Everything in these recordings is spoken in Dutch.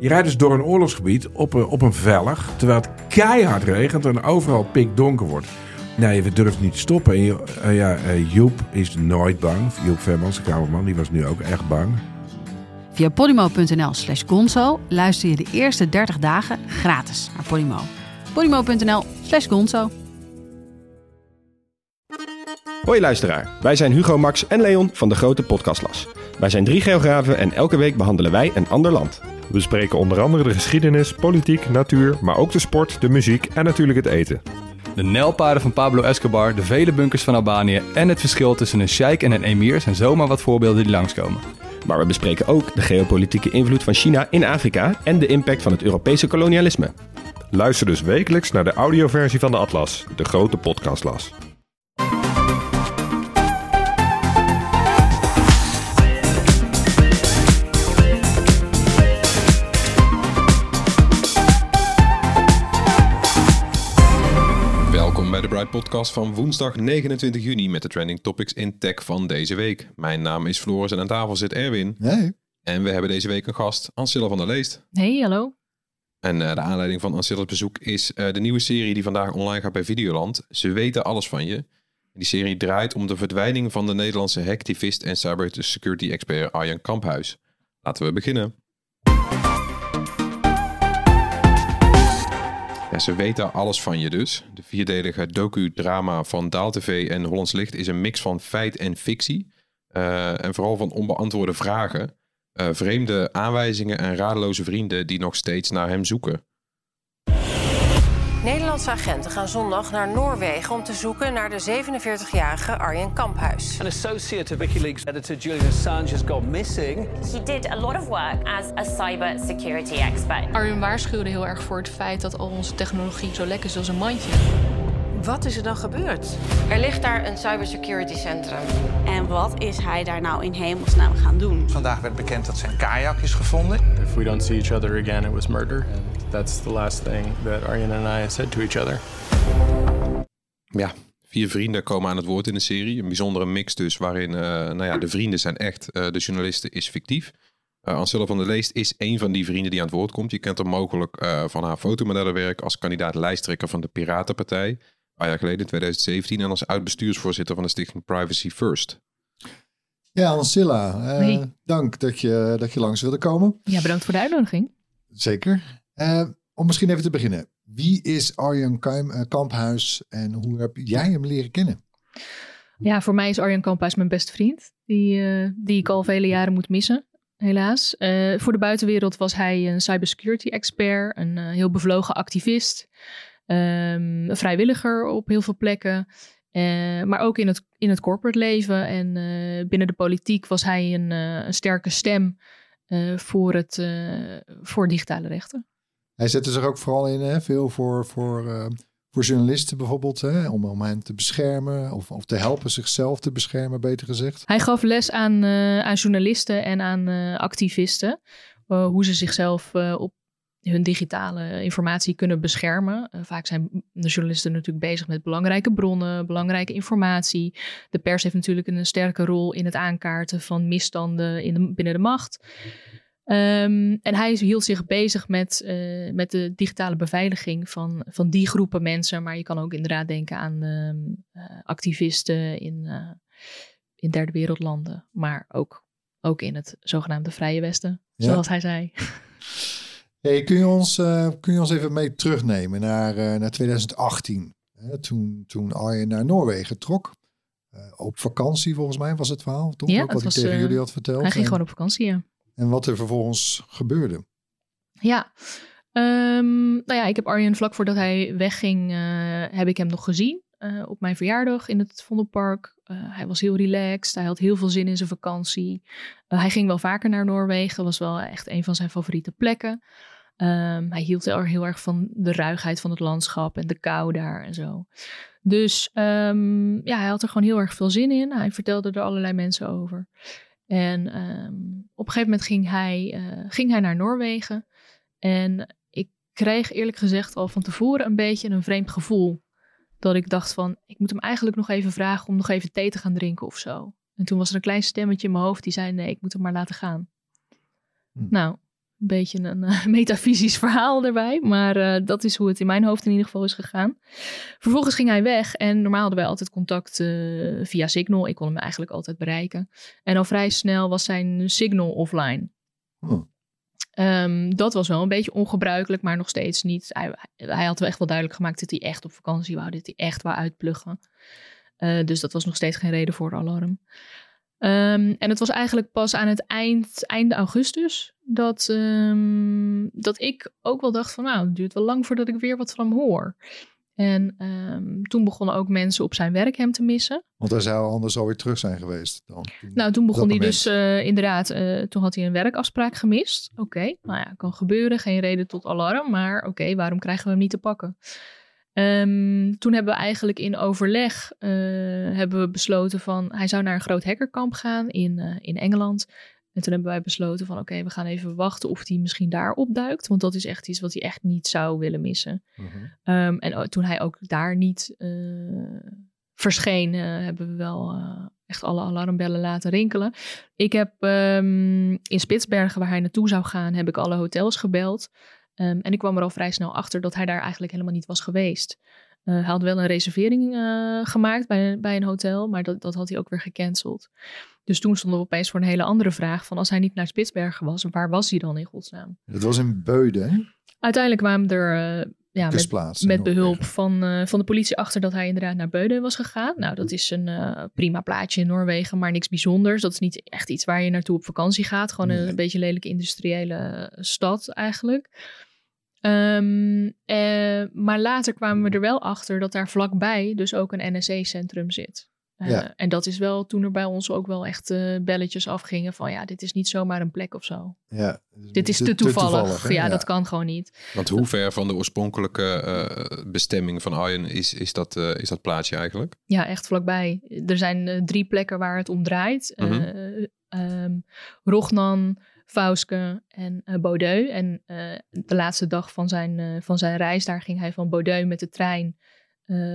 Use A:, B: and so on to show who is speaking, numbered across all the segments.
A: Je rijdt dus door een oorlogsgebied op een, op een vellig, terwijl het keihard regent en overal pikdonker wordt. Nee, we durven niet te stoppen. En, je- eh, ja, eh, Joep is nooit bang. Joep Vermans, de kamerman, die was nu ook echt bang.
B: Via podimo.nl slash gonzo luister je de eerste 30 dagen gratis naar Podimo. podimo.nl slash gonzo.
C: Hoi luisteraar, wij zijn Hugo, Max en Leon van de Grote Podcastlas. Wij zijn drie geografen en elke week behandelen wij een ander land.
D: We bespreken onder andere de geschiedenis, politiek, natuur, maar ook de sport, de muziek en natuurlijk het eten.
E: De nijlpaarden van Pablo Escobar, de vele bunkers van Albanië en het verschil tussen een sheik en een emir zijn zomaar wat voorbeelden die langskomen.
C: Maar we bespreken ook de geopolitieke invloed van China in Afrika en de impact van het Europese kolonialisme.
D: Luister dus wekelijks naar de audioversie van de Atlas, de grote podcastlas.
F: Welkom bij de Bright Podcast van woensdag 29 juni met de trending topics in tech van deze week. Mijn naam is Floris en aan tafel zit Erwin.
G: Nee.
F: En we hebben deze week een gast, Ancilla van der Leest.
H: Hey, hallo.
F: En eh, de aanleiding van Ancilla's bezoek is eh, de nieuwe serie die vandaag online gaat bij Videoland. Ze weten alles van je. En die serie draait om de verdwijning van de Nederlandse hacktivist en cybersecurity expert Arjan Kamphuis. Laten we beginnen. Ja, ze weten alles van je dus. De vierdelige docu-drama van Daal TV en Hollands Licht is een mix van feit en fictie. Eh, en vooral van onbeantwoorde vragen. Eh, vreemde aanwijzingen en radeloze vrienden die nog steeds naar hem zoeken.
I: Nederlandse agenten gaan zondag naar Noorwegen om te zoeken naar de 47-jarige Arjen Kamphuis.
J: An associate of WikiLeaks editor Julian Assange has gone missing.
K: He did a lot of work as a cyber security expert.
H: Arjen waarschuwde heel erg voor het feit dat al onze technologie zo lek is als een mandje.
I: Wat is er dan gebeurd? Er ligt daar een cybersecurity centrum.
L: En wat is hij daar nou in hemelsnaam gaan doen?
M: Vandaag werd bekend dat zijn kajak is gevonden.
N: If we don't see each other again, it was murder. And that's the last thing that Aryan and I said to each other.
F: Ja, vier vrienden komen aan het woord in de serie. Een bijzondere mix dus, waarin eh, nou ja, de vrienden zijn echt, eh, de journalisten is fictief. Uh, Ancilla van der Leest is een van die vrienden die aan het woord komt. Je kent hem mogelijk eh, van haar fotomodellenwerk als kandidaat lijsttrekker van de Piratenpartij. Een paar jaar geleden, in 2017. En als oud-bestuursvoorzitter van de stichting Privacy First.
G: Ja, Ancilla, eh,
H: Hey.
G: dank dat je, dat je langs wilde komen.
H: Ja, bedankt voor de uitnodiging.
G: Zeker. Eh, om misschien even te beginnen. Wie is Arjan Kuim, eh, Kamphuis en hoe heb jij hem leren kennen?
H: Ja, voor mij is Arjan Kamphuis mijn beste vriend. Die, eh, die ik al vele jaren moet missen, helaas. Eh, voor de buitenwereld was hij een cybersecurity expert. Een eh, heel bevlogen activist. Ehm, een vrijwilliger op heel veel plekken. Eh, maar ook in het, in het corporate leven en eh, binnen de politiek was hij een, eh, een sterke stem voor, het, voor digitale rechten.
G: Hij zette zich ook vooral in, hè, veel voor, voor, eh, voor journalisten bijvoorbeeld, hè, om, om hen te beschermen of, of te helpen zichzelf te beschermen, beter gezegd.
H: Hij gaf les aan, aan journalisten en aan activisten. hoe ze zichzelf op hun digitale informatie kunnen beschermen. Eh, vaak zijn de journalisten natuurlijk bezig met belangrijke bronnen, belangrijke informatie. De pers heeft natuurlijk een sterke rol in het aankaarten van misstanden in de, binnen de macht. Ehm, en hij hield zich bezig met, eh, met de digitale beveiliging van, van die groepen mensen. Maar je kan ook inderdaad denken aan ehm, eh, activisten in, in derde wereldlanden. Maar ook, ook in het zogenaamde Vrije Westen,
G: Ja.
H: zoals hij zei.
G: Hey, kun, je ons, eh, kun je ons even mee terugnemen naar, eh, naar 2018? Hè, toen, toen Arjen naar Noorwegen trok. Eh, op vakantie volgens mij was het verhaal, toch?
H: Ja,
G: Ook wat
H: was,
G: hij tegen jullie had verteld.
H: Hij ging
G: En-
H: gewoon op vakantie, ja.
G: En wat er vervolgens gebeurde.
H: Ja, Ehm, nou ja, ik heb Arjen vlak voordat hij wegging, heb ik hem nog gezien. op mijn verjaardag in het Vondelpark. Eh, hij was heel relaxed. Hij had heel veel zin in zijn vakantie. Eh, hij ging wel vaker naar Noorwegen. Was wel echt een van zijn favoriete plekken. Ehm, hij hield er heel erg van de ruigheid van het landschap en de kou daar en zo. Dus ehm, ja, hij had er gewoon heel erg veel zin in. Hij vertelde er allerlei mensen over. En ehm, op een gegeven moment ging hij, eh, ging hij naar Noorwegen. En ik kreeg eerlijk gezegd al van tevoren een beetje een vreemd gevoel. Dat ik dacht van, ik moet hem eigenlijk nog even vragen om nog even thee te gaan drinken of zo. En toen was er een klein stemmetje in mijn hoofd die zei, nee, ik moet hem maar laten gaan.
G: Hm.
H: Nou, Een beetje een eh, metafysisch verhaal erbij. Maar eh, dat is hoe het in mijn hoofd in ieder geval is gegaan. Vervolgens ging hij weg. En normaal hadden wij altijd contact eh, via Signal. Ik kon hem eigenlijk altijd bereiken. En al vrij snel was zijn Signal offline. Ehm, dat was wel een beetje ongebruikelijk, maar nog steeds niet. Hij, hij had wel echt wel duidelijk gemaakt dat hij echt op vakantie wou. Dat hij echt wou uitpluggen. Eh, dus dat was nog steeds geen reden voor alarm. Ehm, en het was eigenlijk pas aan het eind, einde augustus dat, ehm, dat ik ook wel dacht van nou, het duurt wel lang voordat ik weer wat van hem hoor. En ehm, toen begonnen ook mensen op zijn werk hem te missen.
G: Want hij zou anders alweer terug zijn geweest dan.
H: Nou, toen begon hij dus eh, inderdaad, eh, toen had hij een werkafspraak gemist. Oké, nou ja, kan gebeuren, geen reden tot alarm, maar oké, waarom krijgen we hem niet te pakken? Ehm, toen hebben we eigenlijk in overleg eh, hebben we besloten van hij zou naar een groot hackerkamp gaan in, in Engeland. En toen hebben wij besloten van oké, we gaan even wachten of hij misschien daar opduikt. Want dat is echt iets wat hij echt niet zou willen missen. Ehm, en toen hij ook daar niet eh, verscheen, eh, hebben we wel eh, echt alle alarmbellen laten rinkelen. Ik heb ehm, in Spitsbergen, waar hij naartoe zou gaan, heb ik alle hotels gebeld. Ehm, en ik kwam er al vrij snel achter dat hij daar eigenlijk helemaal niet was geweest. Eh, hij had wel een reservering eh, gemaakt bij, bij een hotel, maar dat, dat had hij ook weer gecanceld. Dus toen stonden we opeens voor een hele andere vraag: van als hij niet naar Spitsbergen was, waar was hij dan in godsnaam?
G: Dat was in Beuden, hè?
H: Uiteindelijk kwamen er eh, ja, met, met behulp van, van de politie achter dat hij inderdaad naar Beuden was gegaan. Nou, dat is een prima plaatje in Noorwegen, maar niks bijzonders. Dat is niet echt iets waar je naartoe op vakantie gaat. Gewoon een, beetje lelijke industriële stad eigenlijk. Ehm, eh, maar later kwamen we er wel achter dat daar vlakbij dus ook een NSE-centrum zit. Eh,
G: Ja.
H: En dat is wel toen er bij ons ook wel echt eh, belletjes afgingen van ja, dit is niet zomaar een plek of zo.
G: Ja.
H: Dit is
G: Te-
H: te
G: te
H: toevallig. ja,
G: Ja.
H: dat kan gewoon niet.
F: Want hoe ver van de oorspronkelijke eh, bestemming van Arjen is, is, dat, eh, is dat plaatsje eigenlijk?
H: Ja, echt vlakbij. Er zijn eh, drie plekken waar het om draait. Ehm, Rognan, Fauske en Bodeu. En eh, de laatste dag van zijn, eh, van zijn reis, daar ging hij van Bodeu met de trein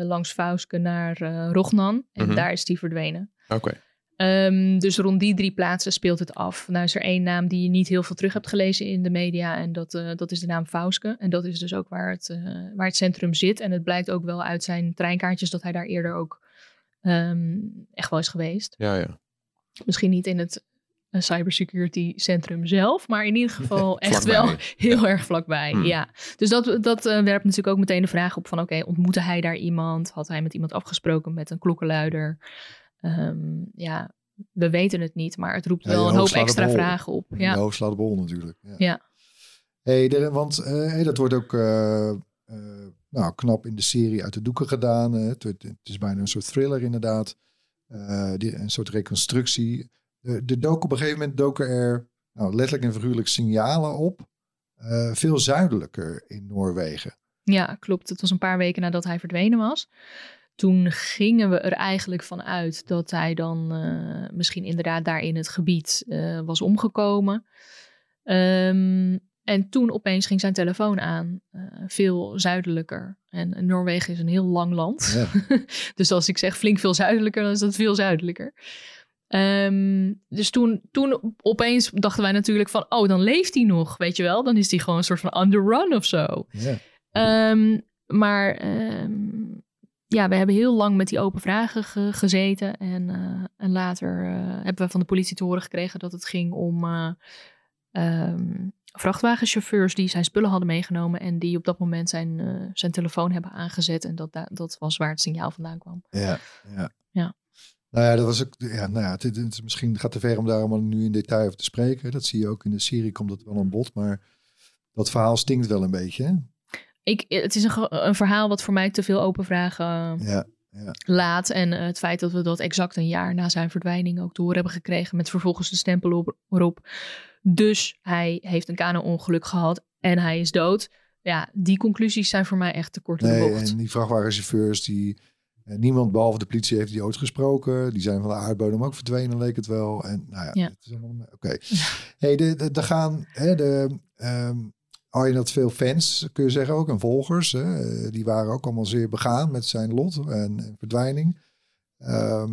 H: langs Fauske naar Rognan. En
F: Mhm.
H: daar is hij verdwenen.
F: Oké.
H: Ehm, dus rond die drie plaatsen speelt het af. Nou is er één naam die je niet heel veel terug hebt gelezen in de media. En dat, dat is de naam Fauske. En dat is dus ook waar het, waar het centrum zit. En het blijkt ook wel uit zijn treinkaartjes dat hij daar eerder ook ehm, echt wel is geweest.
F: Ja, ja.
H: Misschien niet in het eh, cybersecurity centrum zelf, maar in ieder geval echt wel heel erg vlakbij.
F: Hmm.
H: Ja, dus dat, dat eh, werpt natuurlijk ook meteen de vraag op van oké, ontmoette hij daar iemand? Had hij met iemand afgesproken met een klokkenluider? Ehm, ja, we weten het niet, maar het roept
G: Ja,
H: wel een hoop extra vragen op. Ja.
G: hoofd slaat op hol natuurlijk. Ja.
H: Ja.
G: Hey, want eh, hey, dat wordt ook eh, nou, knap in de serie uit de doeken gedaan. het, het is bijna een soort thriller inderdaad. Die, een soort reconstructie. De, dook op een gegeven moment doken er nou, letterlijk en figuurlijk signalen op. eh, veel zuidelijker in Noorwegen.
H: Ja, klopt. Het was een paar weken nadat hij verdwenen was. Toen gingen we er eigenlijk van uit dat hij dan eh, misschien inderdaad daar in het gebied eh, was omgekomen. Ehm, en toen opeens ging zijn telefoon aan, veel zuidelijker. En Noorwegen is een heel lang land. dus als ik zeg flink veel zuidelijker, dan is dat veel zuidelijker. Ehm, dus toen, toen opeens dachten wij natuurlijk van, oh, dan leeft hij nog, weet je wel. Dan is hij gewoon een soort van on the run of zo.
G: Ja.
H: Ehm, maar ehm, ja, we hebben heel lang met die open vragen ge- gezeten. En, eh, en later eh, hebben we van de politie te horen gekregen dat het ging om eh, vrachtwagenchauffeurs die zijn spullen hadden meegenomen. En die op dat moment zijn, zijn telefoon hebben aangezet. En dat, da- dat was waar het signaal vandaan kwam.
G: Ja, ja.
H: Ja.
G: Nou ja, dat was ook. Ja, nou ja, het, het is misschien gaat te ver om daar allemaal nu in detail over te spreken. Dat zie je ook in de serie, komt dat wel aan bod. Maar dat verhaal stinkt wel een beetje. Hè?
H: Ik, het is een, een verhaal wat voor mij te veel open vragen eh,
G: Ja, ja.
H: laat. En eh, het feit dat we dat exact een jaar na zijn verdwijning ook horen hebben gekregen. Met vervolgens de stempel op, erop. Dus hij heeft een kano-ongeluk gehad en hij is dood. Ja, die conclusies zijn voor mij echt te kort in de
G: Nee,
H: bocht.
G: en die vrachtwagenchauffeurs, die, eh, niemand behalve de politie heeft die ooit gesproken. Die zijn van de aardbodem ook verdwenen, leek het wel. En nou ja,
H: Ja.
G: het is allemaal... Oké. Hey, de, de, gaan... Hè, de, ehm Arjen had veel fans, kun je zeggen ook, en volgers. Hè, Eh, die waren ook allemaal zeer begaan met zijn lot en, en verdwijning. Ehm,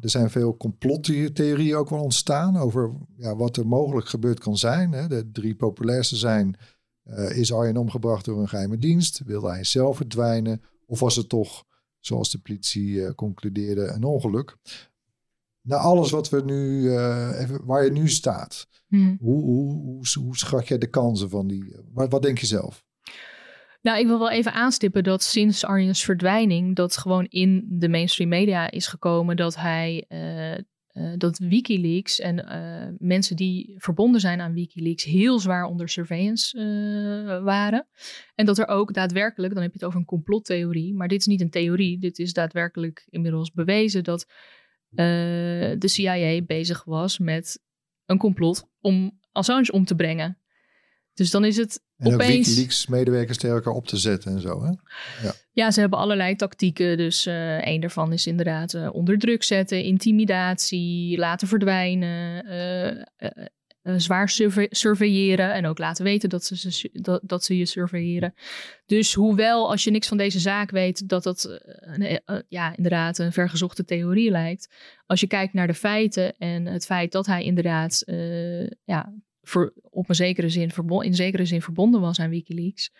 G: Er zijn veel complottheorieën ook wel ontstaan over ja, wat er mogelijk gebeurd kan zijn. Hè. De drie populairste zijn, uh, is Arjen omgebracht door een geheime dienst? Wilde hij zelf verdwijnen? Of was het toch, zoals de politie uh, concludeerde, een ongeluk? Na alles wat we nu, uh, even, waar je nu staat, hmm. hoe, hoe, hoe, hoe, schat jij de kansen van die? Wat, wat denk je zelf?
H: Nou, ik wil wel even aanstippen dat sinds Arjen's verdwijning, dat gewoon in de mainstream media is gekomen dat hij, uh, uh, dat Wikileaks en uh, mensen die verbonden zijn aan Wikileaks heel zwaar onder surveillance waren. En dat er ook daadwerkelijk, dan heb je het over een complottheorie, maar dit is niet een theorie, dit is daadwerkelijk inmiddels bewezen dat de CIA bezig was met een complot om Assange om te brengen. Dus dan is het
G: en
H: opeens...
G: Wikileaks-medewerkers tegen elkaar op te zetten en zo, hè?
H: Ja, ja ze hebben allerlei tactieken. Dus uh, een daarvan is inderdaad uh, onder druk zetten, intimidatie, laten verdwijnen, uh, zwaar surve surveilleren en ook laten weten dat ze, dat, dat ze je surveilleren. Dus hoewel als je niks van deze zaak weet, dat dat ja, inderdaad een vergezochte theorie lijkt. Als je kijkt naar de feiten en het feit dat hij inderdaad ja, op een zekere zin, in zekere zin verbonden was aan Wikileaks,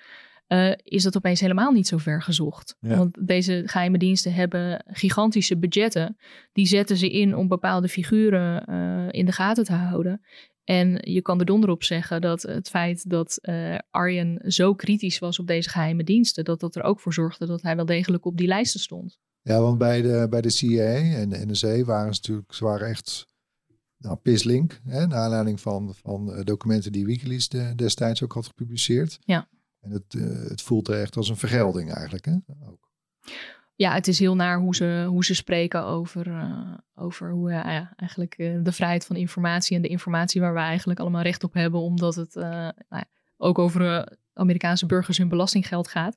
H: uh, is dat opeens helemaal niet zo ver gezocht. Want deze geheime diensten hebben gigantische budgetten. Die zetten ze in om bepaalde figuren uh, in de gaten te houden. En je kan er donder op zeggen dat het feit dat uh, Arjen zo kritisch was op deze geheime diensten, dat dat er ook voor zorgde dat hij wel degelijk op die lijsten stond.
G: Ja, want bij de, bij de CIA en de NSA waren ze natuurlijk, ze waren echt nou, Pislink, hè, naar aanleiding van, van uh, documenten die Wikileaks de, destijds ook had gepubliceerd.
H: Ja.
G: En het, uh, het voelt er echt als een vergelding eigenlijk. Hè? Ook.
H: Ja, het is heel naar hoe ze, hoe ze spreken over, uh, over hoe ja, eigenlijk de vrijheid van informatie en de informatie waar we eigenlijk allemaal recht op hebben, omdat het nou ook over Amerikaanse burgers hun belastinggeld gaat.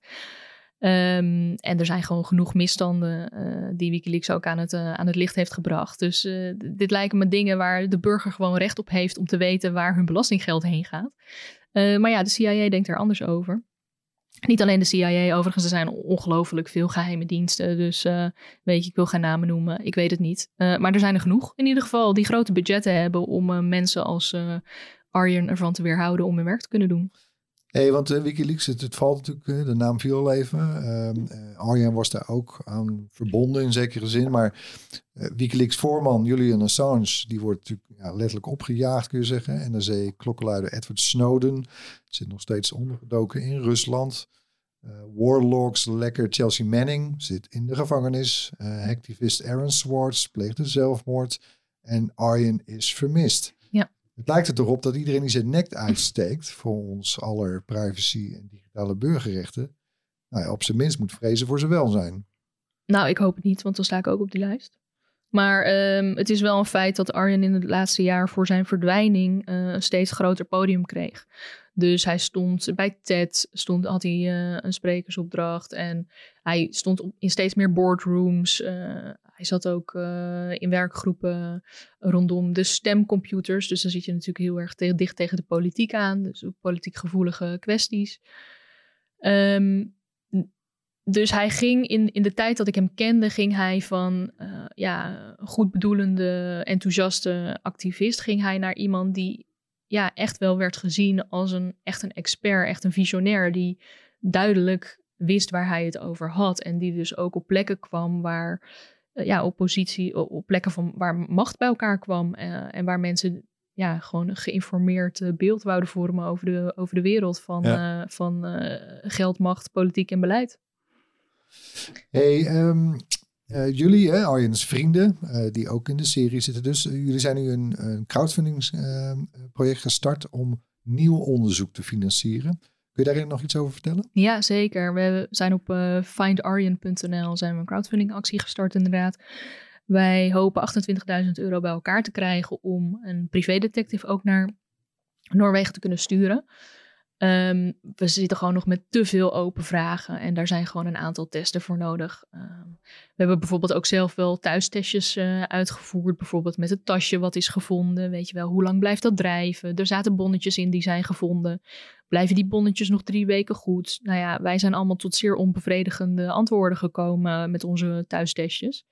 H: Um, en er zijn gewoon genoeg misstanden uh, die Wikileaks ook aan het, uh, aan het licht heeft gebracht. Dus uh, dit lijken me dingen waar de burger gewoon recht op heeft om te weten waar hun belastinggeld heen gaat. maar ja, de CIA denkt er anders over. Niet alleen de CIA, overigens, er zijn ongelooflijk veel geheime diensten. Dus weet je, ik wil geen namen noemen, ik weet het niet. maar er zijn er genoeg in ieder geval die grote budgetten hebben om mensen als Arjen ervan te weerhouden om hun werk te kunnen doen.
G: Hey, want uh, Wikileaks, het, het, valt natuurlijk, de naam viel al even. Uh, Arjen was daar ook aan verbonden in zekere zin. Maar uh, Wikileaks voorman Julian Assange, die wordt natuurlijk ja, letterlijk opgejaagd, kun je zeggen. NRC-klokkenluider Edward Snowden zit nog steeds ondergedoken in Rusland. warlogs lekker Chelsea Manning zit in de gevangenis. activist Aaron Swartz pleegde zelfmoord. En Arjen is vermist. Het lijkt er toch op dat iedereen die zijn nek uitsteekt voor ons aller privacy en digitale burgerrechten, nou op zijn minst moet vrezen voor zijn welzijn.
H: Nou, ik hoop het niet, want dan sta ik ook op die lijst. Maar um, het is wel een feit dat Arjen in het laatste jaar voor zijn verdwijning uh, een steeds groter podium kreeg. Dus hij stond bij TED, stond, had hij uh, een sprekersopdracht en hij stond in steeds meer boardrooms. Uh, hij zat ook uh, in werkgroepen rondom de stemcomputers. Dus dan zit je natuurlijk heel erg dicht tegen de politiek aan. Dus ook politiek gevoelige kwesties. Um, dus hij ging in, in de tijd dat ik hem kende, ging hij van uh, ja, goed bedoelende, enthousiaste activist, ging hij naar iemand die ja, echt wel werd gezien als een echt een expert, echt een visionair, die duidelijk wist waar hij het over had. En die dus ook op plekken kwam waar uh, ja, oppositie, op plekken van waar macht bij elkaar kwam. Uh, en waar mensen ja, gewoon een geïnformeerd beeld wouden vormen over de, over de wereld van, ja. van geld, macht, politiek en beleid.
G: Hey, um, uh, jullie, hè, Arjen's vrienden, uh, die ook in de serie zitten dus. Uh, jullie zijn nu een, een crowdfundingsproject gestart om nieuw onderzoek te financieren. Kun je daar nog iets over vertellen?
H: Ja, zeker. We zijn op findarjen.nl zijn we een crowdfundingactie gestart inderdaad. Wij hopen 28.000 euro bij elkaar te krijgen om een privédetective ook naar Noorwegen te kunnen sturen. Um, we zitten gewoon nog met te veel open vragen en daar zijn gewoon een aantal testen voor nodig. Um, we hebben bijvoorbeeld ook zelf wel thuistestjes uh, uitgevoerd, bijvoorbeeld met het tasje wat is gevonden. Weet je wel, hoe lang blijft dat drijven? Er zaten bonnetjes in die zijn gevonden. Blijven die bonnetjes nog drie weken goed? Nou ja, wij zijn allemaal tot zeer onbevredigende antwoorden gekomen met onze thuistestjes.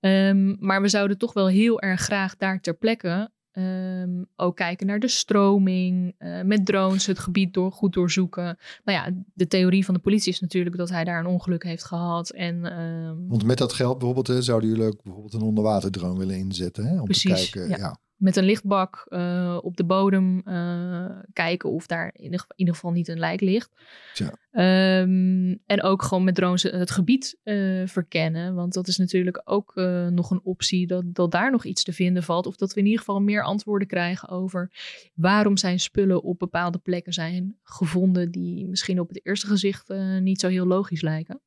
H: Ehm, maar we zouden toch wel heel erg graag daar ter plekke ehm, ook kijken naar de stroming, uh, met drones het gebied door, goed doorzoeken. Nou ja, de theorie van de politie is natuurlijk dat hij daar een ongeluk heeft gehad. En, um...
G: Want met dat geld bijvoorbeeld hè, zouden jullie ook bijvoorbeeld een onderwaterdrone willen inzetten. Hè, om
H: Precies,
G: te kijken.
H: ja.
G: ja.
H: Met een lichtbak uh, op de bodem uh, kijken of daar in ieder, geval niet een lijk ligt.
G: Ja.
H: Um, en ook gewoon met drones het gebied uh, verkennen. Want dat is natuurlijk ook nog een optie dat, dat daar nog iets te vinden valt. Of dat we in ieder geval meer antwoorden krijgen over waarom zijn spullen op bepaalde plekken zijn gevonden die misschien op het eerste gezicht niet zo heel logisch lijken.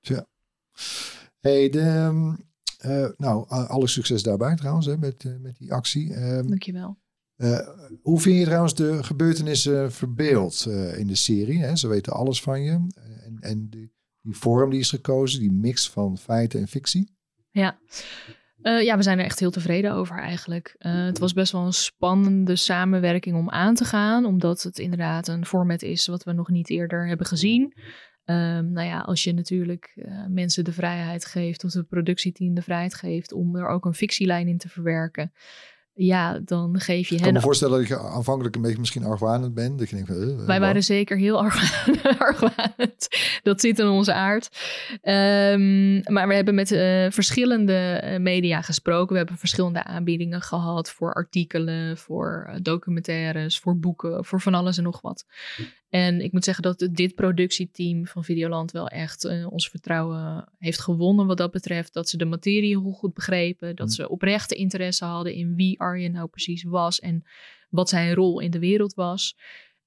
G: Ja. Hey, de, uh, nou, alle succes daarbij trouwens hè, met, uh, met die actie. Um,
H: Dankjewel.
G: Uh, hoe vind je trouwens de gebeurtenissen verbeeld in de serie? Hè? Ze weten alles van je. En, en die, die vorm die is gekozen, die mix van feiten en fictie.
H: Ja. ja, we zijn er echt heel tevreden over eigenlijk. het was best wel een spannende samenwerking om aan te gaan. Omdat het inderdaad een format is wat we nog niet eerder hebben gezien. Um, nou ja, als je natuurlijk uh, mensen de vrijheid geeft, of het productieteam de vrijheid geeft om er ook een fictielijn in te verwerken, ja, dan geef je
G: ik
H: hen.
G: kan me voorstellen dat je aanvankelijk een beetje misschien argwanend bent. Dat je denkt, uh,
H: Wij waren zeker heel argwanend. dat zit in onze aard. Um, maar we hebben met uh, verschillende media gesproken. We hebben verschillende aanbiedingen gehad voor artikelen, voor documentaires, voor boeken, voor van alles en nog wat. En ik moet zeggen dat dit productieteam van Videoland wel echt uh, ons vertrouwen heeft gewonnen wat dat betreft. Dat ze de materie heel goed begrepen. Dat ze oprechte interesse hadden in wie Arjen nou precies was en wat zijn rol in de wereld was.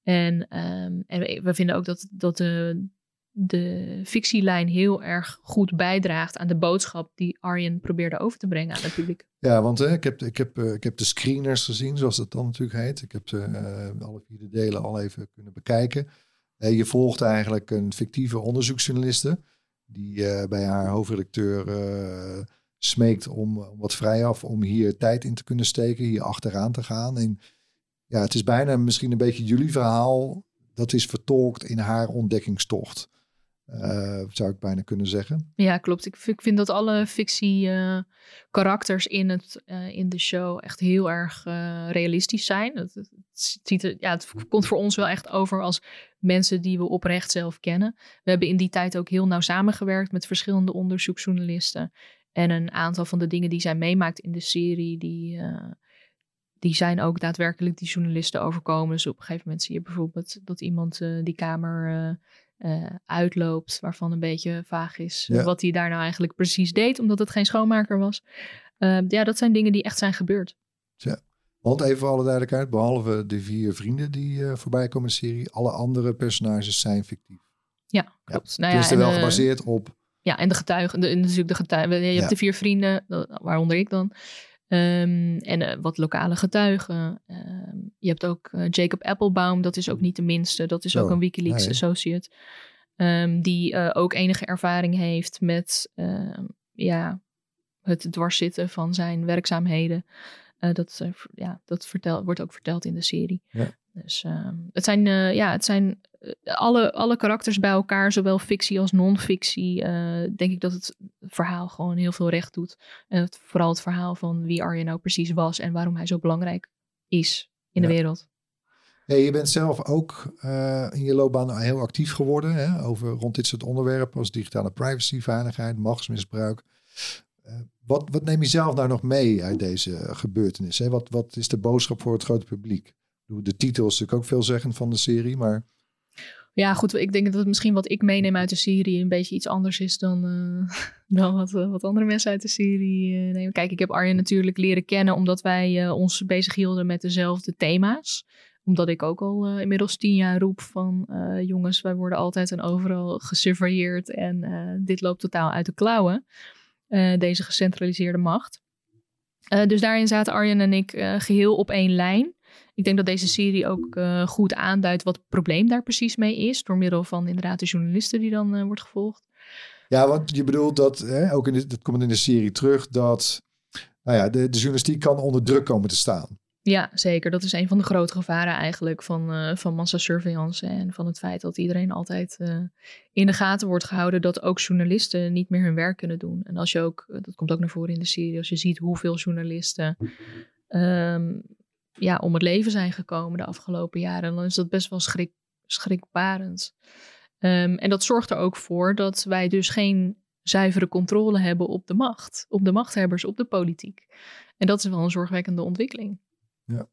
H: En, um, en we vinden ook dat, dat de, de fictielijn heel erg goed bijdraagt aan de boodschap die Arjen probeerde over te brengen aan het publiek.
G: Ja, want hè, ik, heb, ik, heb, uh, ik heb de screeners gezien, zoals dat dan natuurlijk heet. Ik heb de, uh, alle vier de delen al even kunnen bekijken. Uh, je volgt eigenlijk een fictieve onderzoeksjournaliste die bij haar hoofdredacteur smeekt om, om wat vrijaf om hier tijd in te kunnen steken, hier achteraan te gaan. En ja, het is bijna misschien een beetje jullie verhaal. Dat is vertolkt in haar ontdekkingstocht. Uh, zou ik bijna kunnen zeggen.
H: Ja, klopt. Ik, ik vind dat alle fictie uh, karakters in, het, uh, in de show echt heel erg realistisch zijn. Het, ziet ja, het komt voor ons wel echt over als mensen die we oprecht zelf kennen. We hebben in die tijd ook heel nauw samengewerkt met verschillende onderzoeksjournalisten. En een aantal van de dingen die zij meemaakt in de serie, die, die zijn ook daadwerkelijk die journalisten overkomen. Dus op een gegeven moment zie je bijvoorbeeld dat iemand die kamer uitloopt, waarvan een beetje vaag is
G: Ja.
H: wat hij daar nou eigenlijk precies deed, omdat het geen schoonmaker was. Uh, ja, dat zijn dingen die echt zijn gebeurd.
G: Ja. Want even voor alle duidelijkheid, behalve de vier vrienden die uh, voorbij komen in de serie, alle andere personages zijn fictief.
H: Ja, klopt. Nou ja,
G: er wel
H: eh,
G: gebaseerd op.
H: Ja, en de getuigen, de, natuurlijk de getuigen. Je hebt de vier vrienden, waaronder ik dan. Um, en uh, wat lokale getuigen. Um, je hebt ook uh, Jacob Applebaum, dat is ook niet de minste. Dat is ook een Wikileaks
G: nee.
H: associate. Um, die uh, ook enige ervaring heeft met ja, het dwarszitten van zijn werkzaamheden. Dat ja, dat vertel, wordt ook verteld in de serie.
G: Ja.
H: Dus het zijn, ja, het zijn alle, alle karakters bij elkaar, zowel fictie als non-fictie. Uh, denk ik dat het verhaal gewoon heel veel recht doet. En het, vooral het verhaal van wie Arjen nou precies was en waarom hij zo belangrijk is in
G: Ja.
H: de wereld.
G: Hey, je bent zelf ook uh, in je loopbaan heel actief geworden hè, over rond dit soort onderwerpen als digitale privacy, veiligheid, machtsmisbruik. Uh, wat, wat neem je zelf nou nog mee uit deze gebeurtenis? Hè? Wat, wat is de boodschap voor het grote publiek? De titel is natuurlijk ook veelzeggend van de serie, maar
H: Ja, goed. Ik denk dat misschien wat ik meeneem uit de serie een beetje iets anders is dan, uh, dan wat, uh, wat andere mensen uit de serie uh, nemen. Kijk, ik heb Arjen natuurlijk leren kennen omdat wij ons bezig hielden met dezelfde thema's. Omdat ik ook al inmiddels tien jaar roep van jongens, wij worden altijd en overal gesurveilleerd en dit loopt totaal uit de klauwen. Deze gecentraliseerde macht. Dus daarin zaten Arjen en ik geheel op één lijn. Ik denk dat deze serie ook uh, goed aanduidt wat het probleem daar precies mee is. Door middel van inderdaad de journalisten die dan uh, wordt gevolgd.
G: Ja, want je bedoelt dat, hè, ook in de, dat komt in de serie terug, dat nou ja, de, de journalistiek kan onder druk komen te staan.
H: Ja, zeker. Dat is een van de grote gevaren eigenlijk van, uh, van massasurveillance. En van het feit dat iedereen altijd uh, in de gaten wordt gehouden. Dat ook journalisten niet meer hun werk kunnen doen. En als je ook, dat komt ook naar voren in de serie, als je ziet hoeveel journalisten um, ja, om het leven zijn gekomen de afgelopen jaren. Dan is dat best wel schrik, schrikbarend. Um, en dat zorgt er ook voor dat wij dus geen zuivere controle hebben op de macht. Op de machthebbers, op de politiek. En dat is wel een zorgwekkende ontwikkeling.
G: Ja.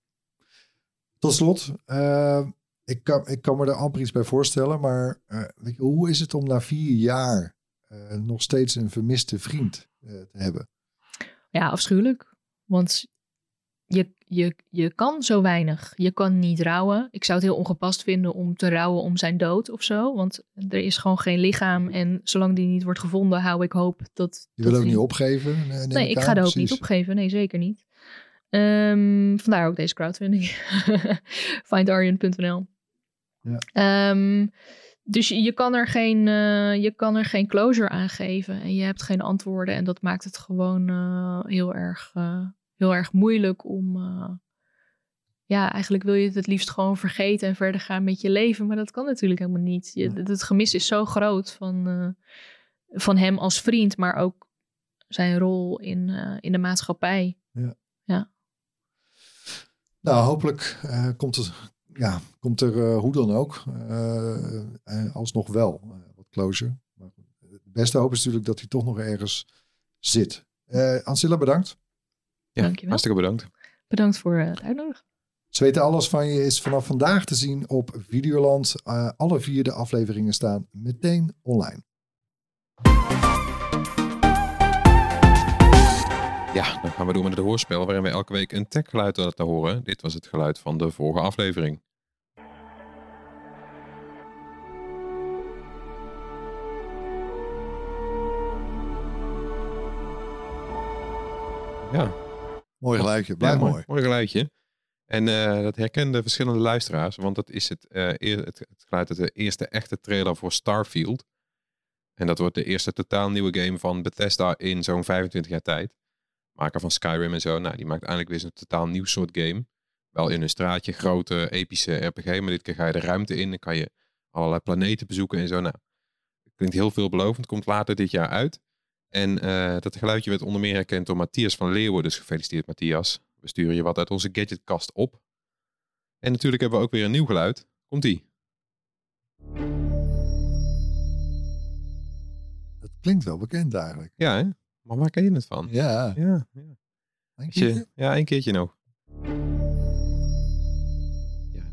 G: Tot slot, uh, ik, kan, ik kan me er amper iets bij voorstellen, maar uh, weet je, hoe is het om na vier jaar uh, nog steeds een vermiste vriend te hebben?
H: Ja, afschuwelijk. Want je, je, je kan zo weinig. Je kan niet rouwen. Ik zou het heel ongepast vinden om te rouwen om zijn dood of zo. Want er is gewoon geen lichaam. En zolang die niet wordt gevonden, hou ik hoop dat.
G: Je wil
H: dat
G: ook
H: die...
G: niet opgeven?
H: Nee, ik ga de hoop niet opgeven. Nee, zeker niet. Um, vandaar ook deze crowdfunding. Findarian.nl. Ja. Um, dus je kan, er geen, uh, je kan er geen closure aan geven. En je hebt geen antwoorden. En dat maakt het gewoon uh, heel erg. Uh, heel erg moeilijk om. Uh, ja, eigenlijk wil je het het liefst gewoon vergeten en verder gaan met je leven. Maar dat kan natuurlijk helemaal niet. Je, het gemis is zo groot van, uh, van hem als vriend, maar ook zijn rol in, uh, in de maatschappij.
G: Ja.
H: ja.
G: Nou, hopelijk komt, het, ja, komt er hoe dan ook alsnog wel wat closure. Maar het beste hoop is natuurlijk dat hij toch nog ergens zit. Ancilla, bedankt.
F: Ja, Dankjewel. hartstikke bedankt.
H: Bedankt voor het uitnodigen.
G: Ze weten alles van je is vanaf vandaag te zien op Videoland. Uh, alle vier de afleveringen staan meteen online.
F: Ja, dan gaan we door met het hoorspel waarin we elke week een techgeluid laten horen. Dit was het geluid van de vorige aflevering. Ja,
G: Mooi geluidje, blijf
F: ja,
G: mooi.
F: mooi. Geluidje. En uh, dat herkenden verschillende luisteraars, want dat is het, uh, eer, het, het geluid uit de eerste echte trailer voor Starfield. En dat wordt de eerste totaal nieuwe game van Bethesda in zo'n 25 jaar tijd. Maker van Skyrim en zo, nou, die maakt eindelijk weer een totaal nieuw soort game. Wel in een straatje, grote, epische RPG, maar dit keer ga je de ruimte in en kan je allerlei planeten bezoeken en zo. Nou, klinkt heel veelbelovend, komt later dit jaar uit. En uh, dat geluidje werd onder meer herkend door Matthias van Leeuwen. Dus gefeliciteerd Matthias. We sturen je wat uit onze gadgetkast op. En natuurlijk hebben we ook weer een nieuw geluid. Komt-ie.
G: Het klinkt wel bekend eigenlijk.
F: Ja, hè? Maar waar ken je het van?
G: Ja.
F: Ja, ja.
G: Een keertje?
F: ja, een keertje nog.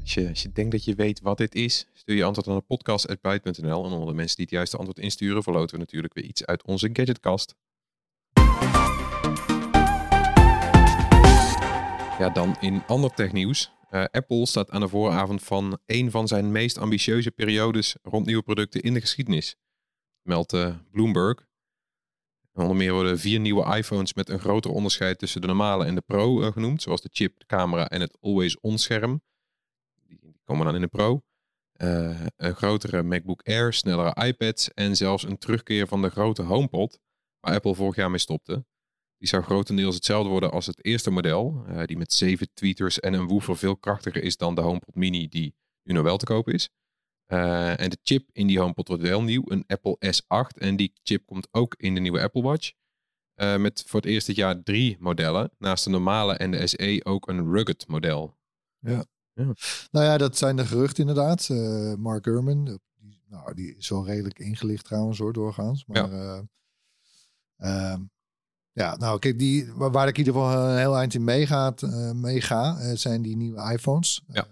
F: Als, je, je denkt dat je weet wat dit is, stuur je antwoord aan de podcast.byte.nl. En onder de mensen die het juiste antwoord insturen, verloten we natuurlijk weer iets uit onze gadgetkast. Ja, dan in ander technieuws. Uh, Apple staat aan de vooravond van een van zijn meest ambitieuze periodes rond nieuwe producten in de geschiedenis. Meldt uh, Bloomberg. Onder meer worden vier nieuwe iPhones met een groter onderscheid tussen de normale en de Pro uh, genoemd. Zoals de chip, de camera en het Always-On scherm. Komen dan in de Pro. een grotere MacBook Air, snellere iPads en zelfs een terugkeer van de grote HomePod. Waar Apple vorig jaar mee stopte. Die zou grotendeels hetzelfde worden als het eerste model. Uh, die met zeven tweeters en een woofer veel krachtiger is dan de HomePod Mini die nu nog wel te koop is. Uh, en de chip in die HomePod wordt wel nieuw, een Apple S8. En die chip komt ook in de nieuwe Apple Watch. Met voor het eerst dit jaar drie modellen. Naast de normale en de SE ook een rugged model.
G: Ja.
F: Ja.
G: Nou ja, dat zijn de geruchten inderdaad. Mark Gurman, die, nou, die is wel redelijk ingelicht trouwens hoor, doorgaans. Maar ja. Ehm, ja, nou kijk, die, waar ik in ieder geval een heel eind in meegaat, uh, meega, zijn die nieuwe iPhones.
F: Ja.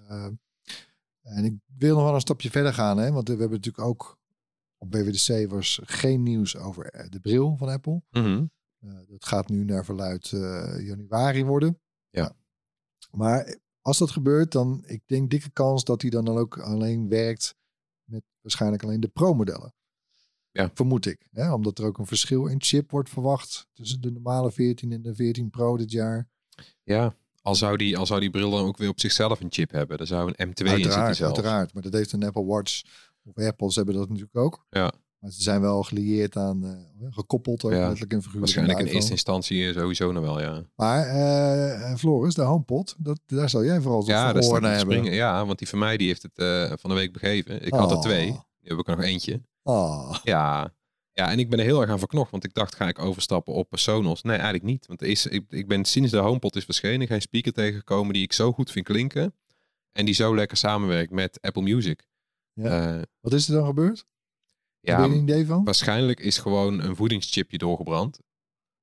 G: En ik wil nog wel een stapje verder gaan, hè, want we hebben natuurlijk ook op BWDC was geen nieuws over de bril van Apple.
F: Mm -hmm.
G: dat gaat nu naar verluid januari worden.
F: Ja.
G: Maar als dat gebeurt, dan ik denk dikke kans dat hij dan ook alleen werkt met waarschijnlijk alleen de Pro-modellen.
F: Ja.
G: Vermoed ik. Hè? Omdat er ook een verschil in chip wordt verwacht tussen de normale 14 en de 14 Pro dit jaar.
F: Ja, al zou die, al zou die bril dan ook weer op zichzelf een chip hebben. Er zou een M2
G: uiteraard,
F: in zitten zelfs.
G: Uiteraard, maar dat heeft een Apple Watch of Apples hebben dat natuurlijk ook.
F: Ja.
G: Maar ze zijn wel gelieerd aan, eh, gekoppeld ook
F: Ja,
G: letterlijk en figuurlijk.
F: Waarschijnlijk in eerste instantie eh, sowieso nog wel, ja.
G: Maar eh, Floris, de HomePod, dat, daar zal jij vooral
F: Ja,
G: voor hebben.
F: springen. Ja, want die van mij die heeft het van de week begeven. Ik had er
G: Oh.
F: twee. Nu heb ik er nog eentje.
G: Oh.
F: Ja. ja, en ik ben er heel erg aan verknocht. Want ik dacht, ga ik overstappen op Sonos? Nee, eigenlijk niet. Want is, ik, ik ben sinds de HomePod is verschenen geen speaker tegengekomen die ik zo goed vind klinken. En die zo lekker samenwerkt met Apple Music.
G: Ja. Wat is er dan gebeurd?
F: Ja,
G: Heb je een idee van?
F: Waarschijnlijk is gewoon een voedingschipje doorgebrand.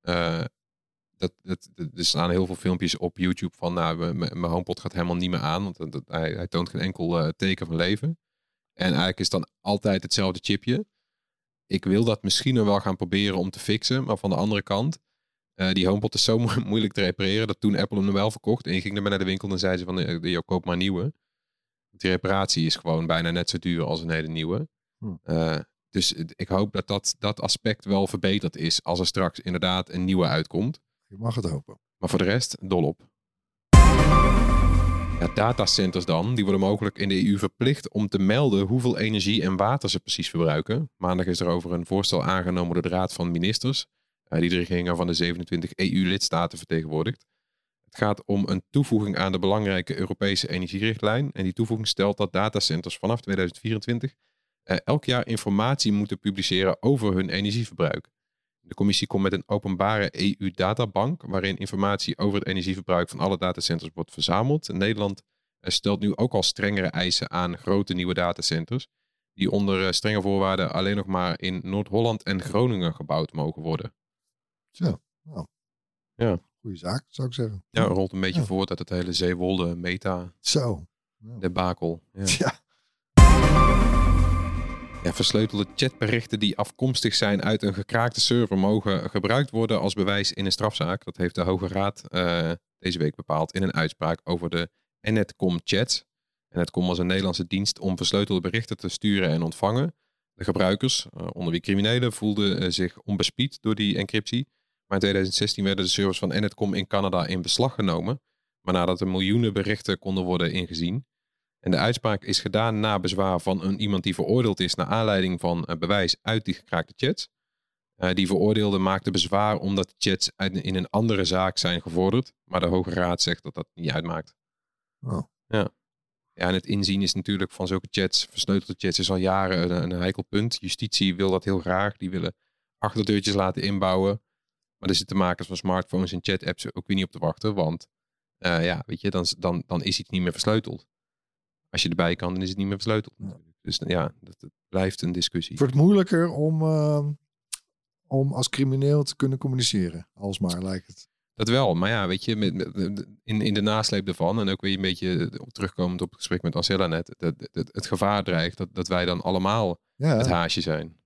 F: Eh, dat, dat, dat- er staan heel veel filmpjes op YouTube van, nou, mijn- HomePod gaat helemaal niet meer aan, want dat, hij, hij toont geen enkel eh, teken van leven. En eigenlijk is dan altijd hetzelfde chipje. Ik wil dat misschien nog wel gaan proberen om te fixen, maar van de andere kant, eh, die HomePod is zo mo- moeilijk te repareren, dat toen Apple hem nog wel verkocht en je ging ermee naar de winkel, dan zei ze van, je koop maar een nieuwe. Die reparatie is gewoon bijna net zo duur als een hele nieuwe.
G: Hm.
F: Dus ik hoop dat, dat dat aspect wel verbeterd is als er straks inderdaad een nieuwe uitkomt.
G: Je mag het hopen.
F: Maar voor de rest, dol op. Ja, datacenters dan, die worden mogelijk in de EU verplicht om te melden hoeveel energie en water ze precies verbruiken. Maandag is er over een voorstel aangenomen door de Raad van Ministers, eh, die de regeringen van de 27 EU-lidstaten vertegenwoordigt. Het gaat om een toevoeging aan de belangrijke Europese energierichtlijn. En die toevoeging stelt dat datacenters vanaf 2024 eh, elk jaar informatie moeten publiceren over hun energieverbruik. De commissie komt met een openbare EU-databank waarin informatie over het energieverbruik van alle datacenters wordt verzameld. En Nederland eh, stelt nu ook al strengere eisen aan grote nieuwe datacenters, die onder eh, strenge voorwaarden alleen nog maar in Noord-Holland en Groningen gebouwd mogen worden.
G: Zo, nou,
F: Ja,
G: goede zaak, zou ik zeggen.
F: ja rolt een beetje
G: Ja.
F: voort uit het hele Zeewolde meta
G: Zo.
F: debakel. Ja.
G: Ja.
F: Ja, versleutelde chatberichten die afkomstig zijn uit een gekraakte server mogen gebruikt worden als bewijs in een strafzaak. Dat heeft de Hoge Raad eh, deze week bepaald in een uitspraak over de Netcom chats. Netcom was een Nederlandse dienst om versleutelde berichten te sturen en ontvangen. De gebruikers, eh, onder wie criminelen, voelden eh, zich onbespied door die encryptie. Maar in 2016 werden de servers van Netcom in Canada in beslag genomen. Maar nadat er miljoenen berichten konden worden ingezien. En de uitspraak is gedaan na bezwaar van een, iemand die veroordeeld is naar aanleiding van eh, bewijs uit die gekraakte chats. Eh, die veroordeelde maakte bezwaar omdat de chats uit, in een andere zaak zijn gevorderd. Maar de Hoge Raad zegt dat dat niet uitmaakt.
G: Oh.
F: Ja. ja, en het inzien is natuurlijk van zulke chats, versleutelde chats, is al jaren een, een heikel punt. Justitie wil dat heel graag. Die willen achterdeurtjes laten inbouwen. Maar er zitten makers van smartphones en chat-apps ook weer niet op te wachten. Want eh, ja, weet je, dan, dan, dan is iets niet meer versleuteld. Als je erbij kan, dan is het niet meer versleuteld. Dus ja, dat, dat blijft een discussie.
G: Het wordt moeilijker om, eh, om als crimineel te kunnen communiceren. Alsmaar lijkt het.
F: Dat wel, maar ja, weet je, met, met- in, in de nasleep daarvan en ook weer een beetje op- terugkomend op het gesprek met Ancella net, dat, dat- het gevaar dreigt dat, dat wij dan allemaal
G: Ja.
F: het haasje zijn.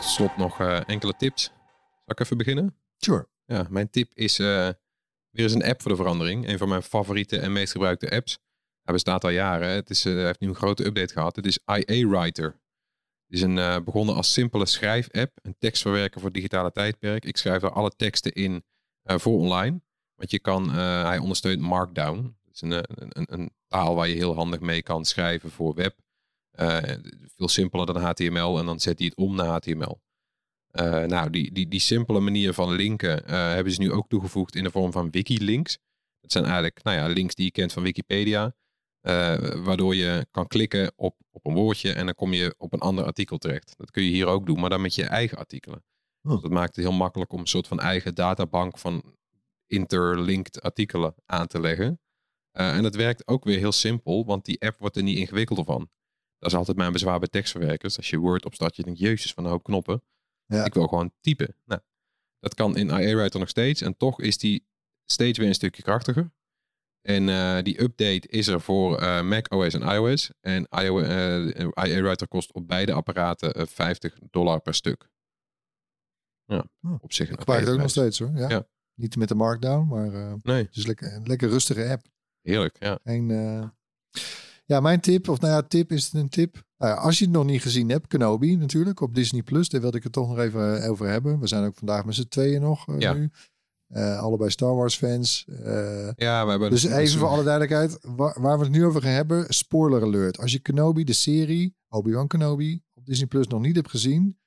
F: Tot slot nog eh, enkele tips. Zal ik even beginnen?
G: Sure.
F: Ja, mijn tip is eh, weer eens een app voor de verandering. Een van mijn favoriete en meest gebruikte apps. Hij bestaat al jaren. Het is, eh, hij heeft nu een grote update gehad. Het is IA Writer. Het is een, eh, begonnen als simpele schrijf-app. Een tekstverwerker voor digitale tijdperk. Ik schrijf er alle teksten in eh, voor online. Want je kan, hij ondersteunt Markdown. Dat is een, een, een, taal waar je heel handig mee kan schrijven voor web. Veel simpeler dan HTML. En dan zet hij het om naar HTML. Eh, nou, die, die, die simpele manier van linken eh, hebben ze nu ook toegevoegd in de vorm van wikilinks. Dat zijn eigenlijk nou ja, links die je kent van Wikipedia. eh, waardoor je kan klikken op, op een woordje en dan kom je op een ander artikel terecht. Dat kun je hier ook doen, maar dan met je eigen artikelen.
G: Oh.
F: Dat maakt het heel makkelijk om een soort van eigen databank van interlinked artikelen aan te leggen. En dat werkt ook weer heel simpel, want die app wordt er niet ingewikkelder van. Dat is altijd mijn bezwaar bij tekstverwerkers. Als je Word opstart, je denkt, jezus, van een hoop knoppen.
G: Ja.
F: Ik wil gewoon typen. Nou, dat kan in IA Writer nog steeds. En toch is die steeds weer een stukje krachtiger. En eh, die update is er voor eh, Mac OS en iOS. En IO, eh, kost op beide apparaten eh, 50 dollar per stuk. Ja, op zich
G: Ik gebruik het ook nog steeds hoor. Ja.
F: Ja.
G: Niet met de markdown, maar
F: Nee.
G: het is lekker, een lekker rustige app.
F: Heerlijk, ja.
G: Eh, Ja, mijn tip, of nou ja, tip is een tip. Nou ja, als je het nog niet gezien hebt, Kenobi natuurlijk op Disney Plus. Daar wilde ik het toch nog even over hebben. We zijn ook vandaag met z'n tweeën nog eh,
F: Ja.
G: nu. Eh, allebei Star Wars fans. Eh,
F: Ja, we hebben
G: dus even voor alle duidelijkheid, waar, waar we het nu over gaan hebben, spoiler alert. Als je Kenobi, de serie, Obi-Wan Kenobi, op Disney Plus nog niet hebt gezien,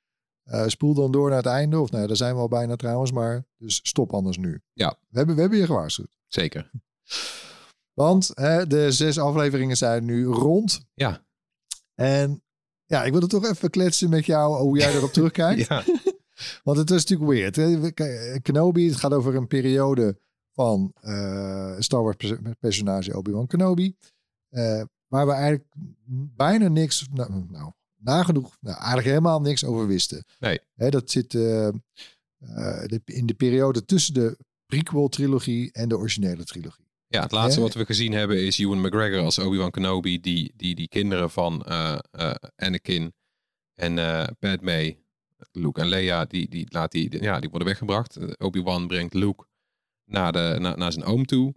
G: eh, spoel dan door naar het einde. Of nou, ja, daar zijn we al bijna trouwens, maar dus stop anders nu.
F: Ja.
G: We hebben, we hebben je gewaarschuwd.
F: Zeker.
G: Want hè, de zes afleveringen zijn nu rond.
F: Ja.
G: En ja, ik wilde toch even kletsen met jou hoe jij erop terugkijkt.
F: Ja.
G: Want het is natuurlijk weird. Kenobi, het gaat over een periode van eh, Star Wars pers- personage Obi-Wan Kenobi. eh, waar we eigenlijk bijna niks, nou, nou nagenoeg, nou, eigenlijk helemaal niks over wisten.
F: Nee.
G: Hè, dat zit eh, in de periode tussen de prequel-trilogie en de originele trilogie.
F: Ja, het laatste wat we gezien hebben is Ewan McGregor als Obi-Wan Kenobi, die die, die kinderen van eh, eh, Anakin en eh Padme, Luke en Leia, die, die, laat die, ja, die worden weggebracht. Obi-Wan brengt Luke naar, de, naar, naar zijn oom toe.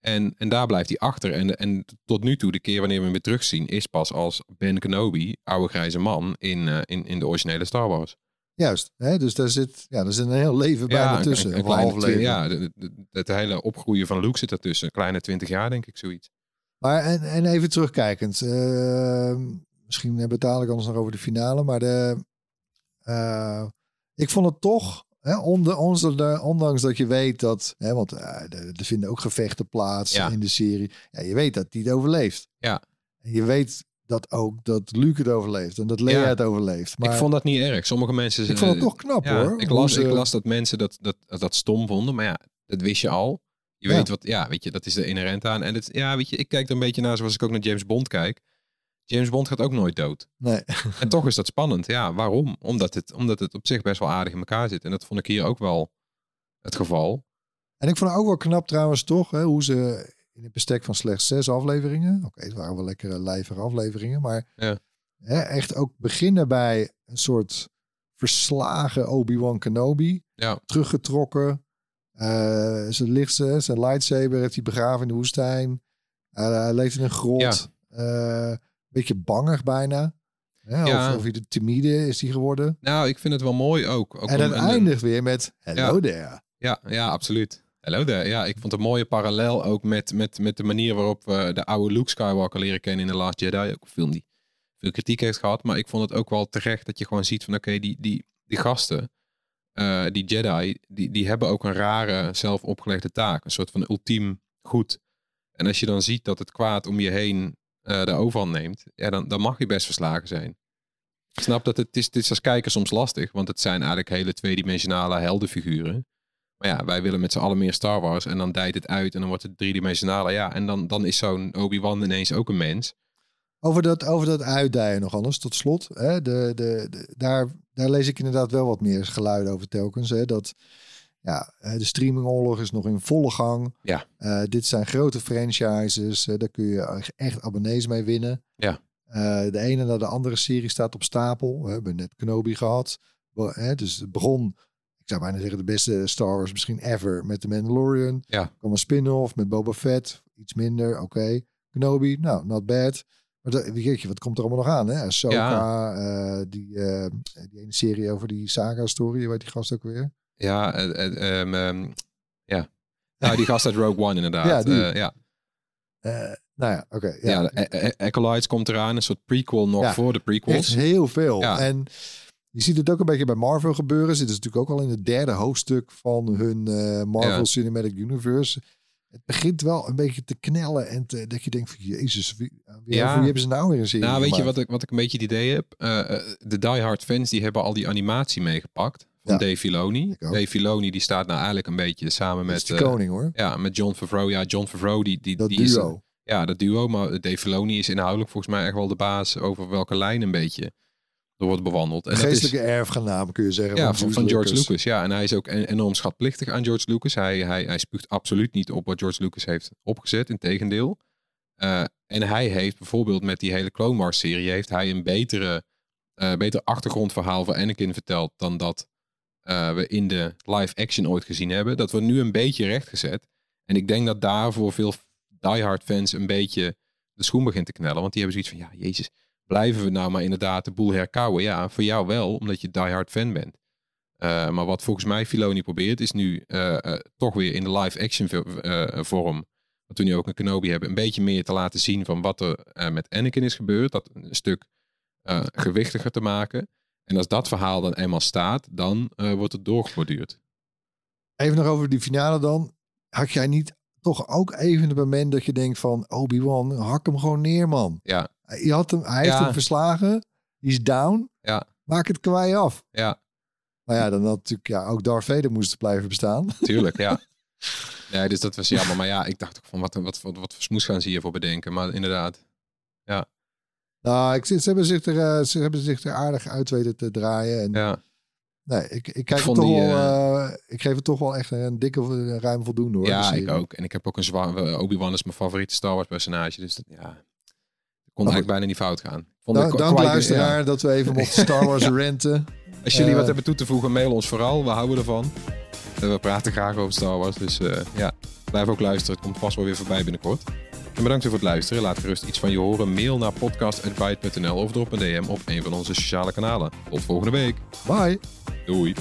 F: En, en daar blijft hij achter. En, en tot nu toe, de keer wanneer we hem weer terugzien, is pas als Ben Kenobi, oude grijze man, in, in, in de originele Star Wars.
G: Juist, hè? dus daar zit, ja, daar zit een heel leven bijna
F: een-
G: tussen.
F: een- kleine
G: leven.
F: Ja, de- het hele opgroeien van Luke zit ertussen. Een kleine twintig jaar, denk ik, zoiets.
G: Maar en, en even terugkijkend. eh, misschien hebben we het dadelijk anders nog over de finale. Maar de, eh, ik vond het toch, hè, onder, onder- ondanks dat je weet dat... Hè, want eh, er er vinden ook gevechten plaats
F: Ja.
G: in de serie. Ja, je weet dat die het overleeft.
F: Ja.
G: En je weet dat ook dat Luke het overleeft. En dat Leia
F: Ja.
G: het overleeft. Maar
F: ik vond dat niet erg. Sommige mensen...
G: Ik vond het toch knap,
F: ja,
G: hoor,
F: Ik las,
G: ze-
F: ik las dat mensen dat, dat, dat stom vonden. Maar ja, dat wist je al. Je
G: Ja.
F: weet wat... Ja, weet je, dat is er inherent aan. En het, ja, weet je, ik kijk er een beetje naar zoals ik ook naar James Bond kijk. James Bond gaat ook nooit dood.
G: Nee.
F: En toch is dat spannend. Ja, waarom? Omdat het, omdat het op zich best wel aardig in elkaar zit. En dat vond ik hier ook wel het geval.
G: En ik vond het ook wel knap trouwens toch, hè, hoe ze in het bestek van slechts zes afleveringen. Oké, het waren wel lekkere lijvige afleveringen, maar
F: Ja.
G: hè, echt ook beginnen bij een soort verslagen Obi-Wan Kenobi.
F: Ja.
G: Teruggetrokken. Eh, zijn lichtste, zijn lightsaber heeft hij begraven in de woestijn. Eh, hij leeft in een grot.
F: Ja.
G: Eh, beetje bangig bijna. Hè,
F: Ja.
G: Of, of hij de timide is hij geworden.
F: Nou, ik vind het wel mooi ook. ook
G: en het eindigt weer met hello
F: Ja.
G: there.
F: Ja, ja, absoluut. Hello there. Ja, ik vond een mooie parallel ook met, met, met de manier waarop we de oude Luke Skywalker leren kennen in The Last Jedi. Ook een film die veel kritiek heeft gehad. Maar ik vond het ook wel terecht dat je gewoon ziet van oké, die, die, die gasten, eh, die Jedi, die, die hebben ook een rare zelf opgelegde taak. Een soort van ultiem goed. En als je dan ziet dat het kwaad om je heen eh, de overhand neemt, ja, dan, dan mag je best verslagen zijn. Ik snap dat het, is, het is als kijker soms lastig, want het zijn eigenlijk hele tweedimensionale heldenfiguren. Maar ja, wij willen met z'n allen meer Star Wars en dan dijt het uit en dan wordt het driedimensionale. Ja, en dan, dan is zo'n Obi-Wan ineens ook een mens.
G: Over dat, over dat uitdijen nog anders, tot slot. Hè, de, de, de- daar, daar lees ik inderdaad wel wat meer geluiden over telkens. Hè, dat ja, eh, de streamingoorlog is nog in volle gang.
F: Ja.
G: Eh, dit zijn grote franchises. daar kun je echt abonnees mee winnen.
F: Ja.
G: Eh, de ene naar de andere serie staat op stapel. We hebben net Kenobi gehad. Bo- Hè, dus het begon, ik zou bijna zeggen, de beste Star Wars misschien ever met The Mandalorian.
F: Ja.
G: Kwam een spin-off met Boba Fett. Iets minder, oké. Kenobi, nou, not bad. Maar dat, weet je, wat komt er allemaal nog aan? Hè? Ahsoka, eh, die, eh, die ene serie over die saga-story. Heet die gast ook weer?
F: Ja, eh, eh, ehm, ehm, ja. Nou, die gast uit Rogue One inderdaad.
G: Ja, die.
F: Ja.
G: Nou ja, oké.
F: ja.
G: ja.
F: de A- A- Acolytes komt eraan, een soort prequel nog
G: Ja,
F: voor de
G: Echt
F: prequels.
G: heel veel.
F: Ja.
G: En je ziet het ook een beetje bij Marvel gebeuren. Zitten ze natuurlijk ook al in het derde hoofdstuk van hun eh, Marvel
F: Ja.
G: Cinematic Universe. Het begint wel een beetje te knellen en te, dat je denkt van Jezus, wie, wie,
F: Ja.
G: wie hebben ze nou weer een serie
F: Nou, weet je wat ik, wat ik een beetje het idee heb? Eh, eh, de diehard fans die hebben al die animatie meegepakt van
G: Ja.
F: Dave Filoni. Dave Filoni die staat nou eigenlijk een beetje samen met...
G: is de
F: eh,
G: koning, hoor.
F: Ja, met John Favreau. Ja, John Favreau die... die
G: Dat
F: die is-
G: duo.
F: ja, dat duo. Maar Dave Filoni is inhoudelijk volgens mij echt wel de baas over welke lijn een beetje er wordt bewandeld. En
G: Een
F: dat is-
G: geestelijke erfgenaam kun je zeggen.
F: ja, van, van George
G: Lucas.
F: Lucas. Ja, en hij is ook en- enorm schatplichtig aan George Lucas. Hij, hij, hij spuugt absoluut niet op wat George Lucas heeft opgezet. Integendeel. Eh en hij heeft bijvoorbeeld met die hele Clone Wars serie... heeft hij een betere, eh beter achtergrondverhaal voor Anakin verteld... dan dat eh, we in de live action ooit gezien hebben. Dat wordt nu een beetje rechtgezet. En ik denk dat daar voor veel diehard fans een beetje de schoen begint te knellen. Want die hebben zoiets van, ja, jezus, blijven we nou maar inderdaad de boel herkauwen? Ja, voor jou wel, omdat je diehard fan bent. Eh, maar wat volgens mij Filoni probeert, is nu eh, eh, toch weer in de live-action vorm, wat we nu ook een Kenobi hebben, een beetje meer te laten zien van wat er met Anakin is gebeurd. Dat een stuk gewichtiger te maken. En als dat verhaal dan eenmaal staat, dan wordt het doorgeborduurd.
G: Even nog over die finale dan. Had jij niet toch ook even het moment dat je denkt van Obi-Wan, hak hem gewoon neer, man.
F: Ja.
G: Je had hem, hij heeft hem verslagen. Die is down.
F: Ja.
G: Maak het kwaai af.
F: Ja.
G: Maar ja, dan had natuurlijk ja, ook Darth Vader moest blijven bestaan.
F: Tuurlijk, ja. Nee, dus dat was jammer. Maar ja, ik dacht ook van wat, wat, wat, wat voor smoes gaan ze hiervoor bedenken. Maar inderdaad, ja.
G: Nou, ik, ze, hebben zich er, eh, ze hebben zich er aardig uit weten te draaien. En,
F: ja.
G: Nee, ik, ik, kijk toch
F: die,
G: wel, eh, ik geef het toch wel echt een dikke, een ruim voldoende hoor.
F: Ja, ik ook. En ik heb ook een zwaar... eh, Obi-Wan is mijn favoriete Star Wars personage. Dus dat, ja, kon
G: goed.
F: eigenlijk bijna niet fout gaan. Vond
G: Dank,
F: ik
G: dank
F: Qui-
G: luisteraar
F: ja.
G: dat we even mochten Star Wars renten.
F: Als jullie
G: Eh,
F: wat hebben toe te voegen, mail ons vooral. We houden ervan. Eh, We praten graag over Star Wars. Dus eh, ja, blijf ook luisteren. Het komt vast wel weer voorbij binnenkort. En bedankt weer voor het luisteren. Laat gerust iets van je horen. Mail naar podcast.byte.nl of drop een DM op een van onze sociale kanalen. Tot volgende week.
G: Bye.
F: Doei.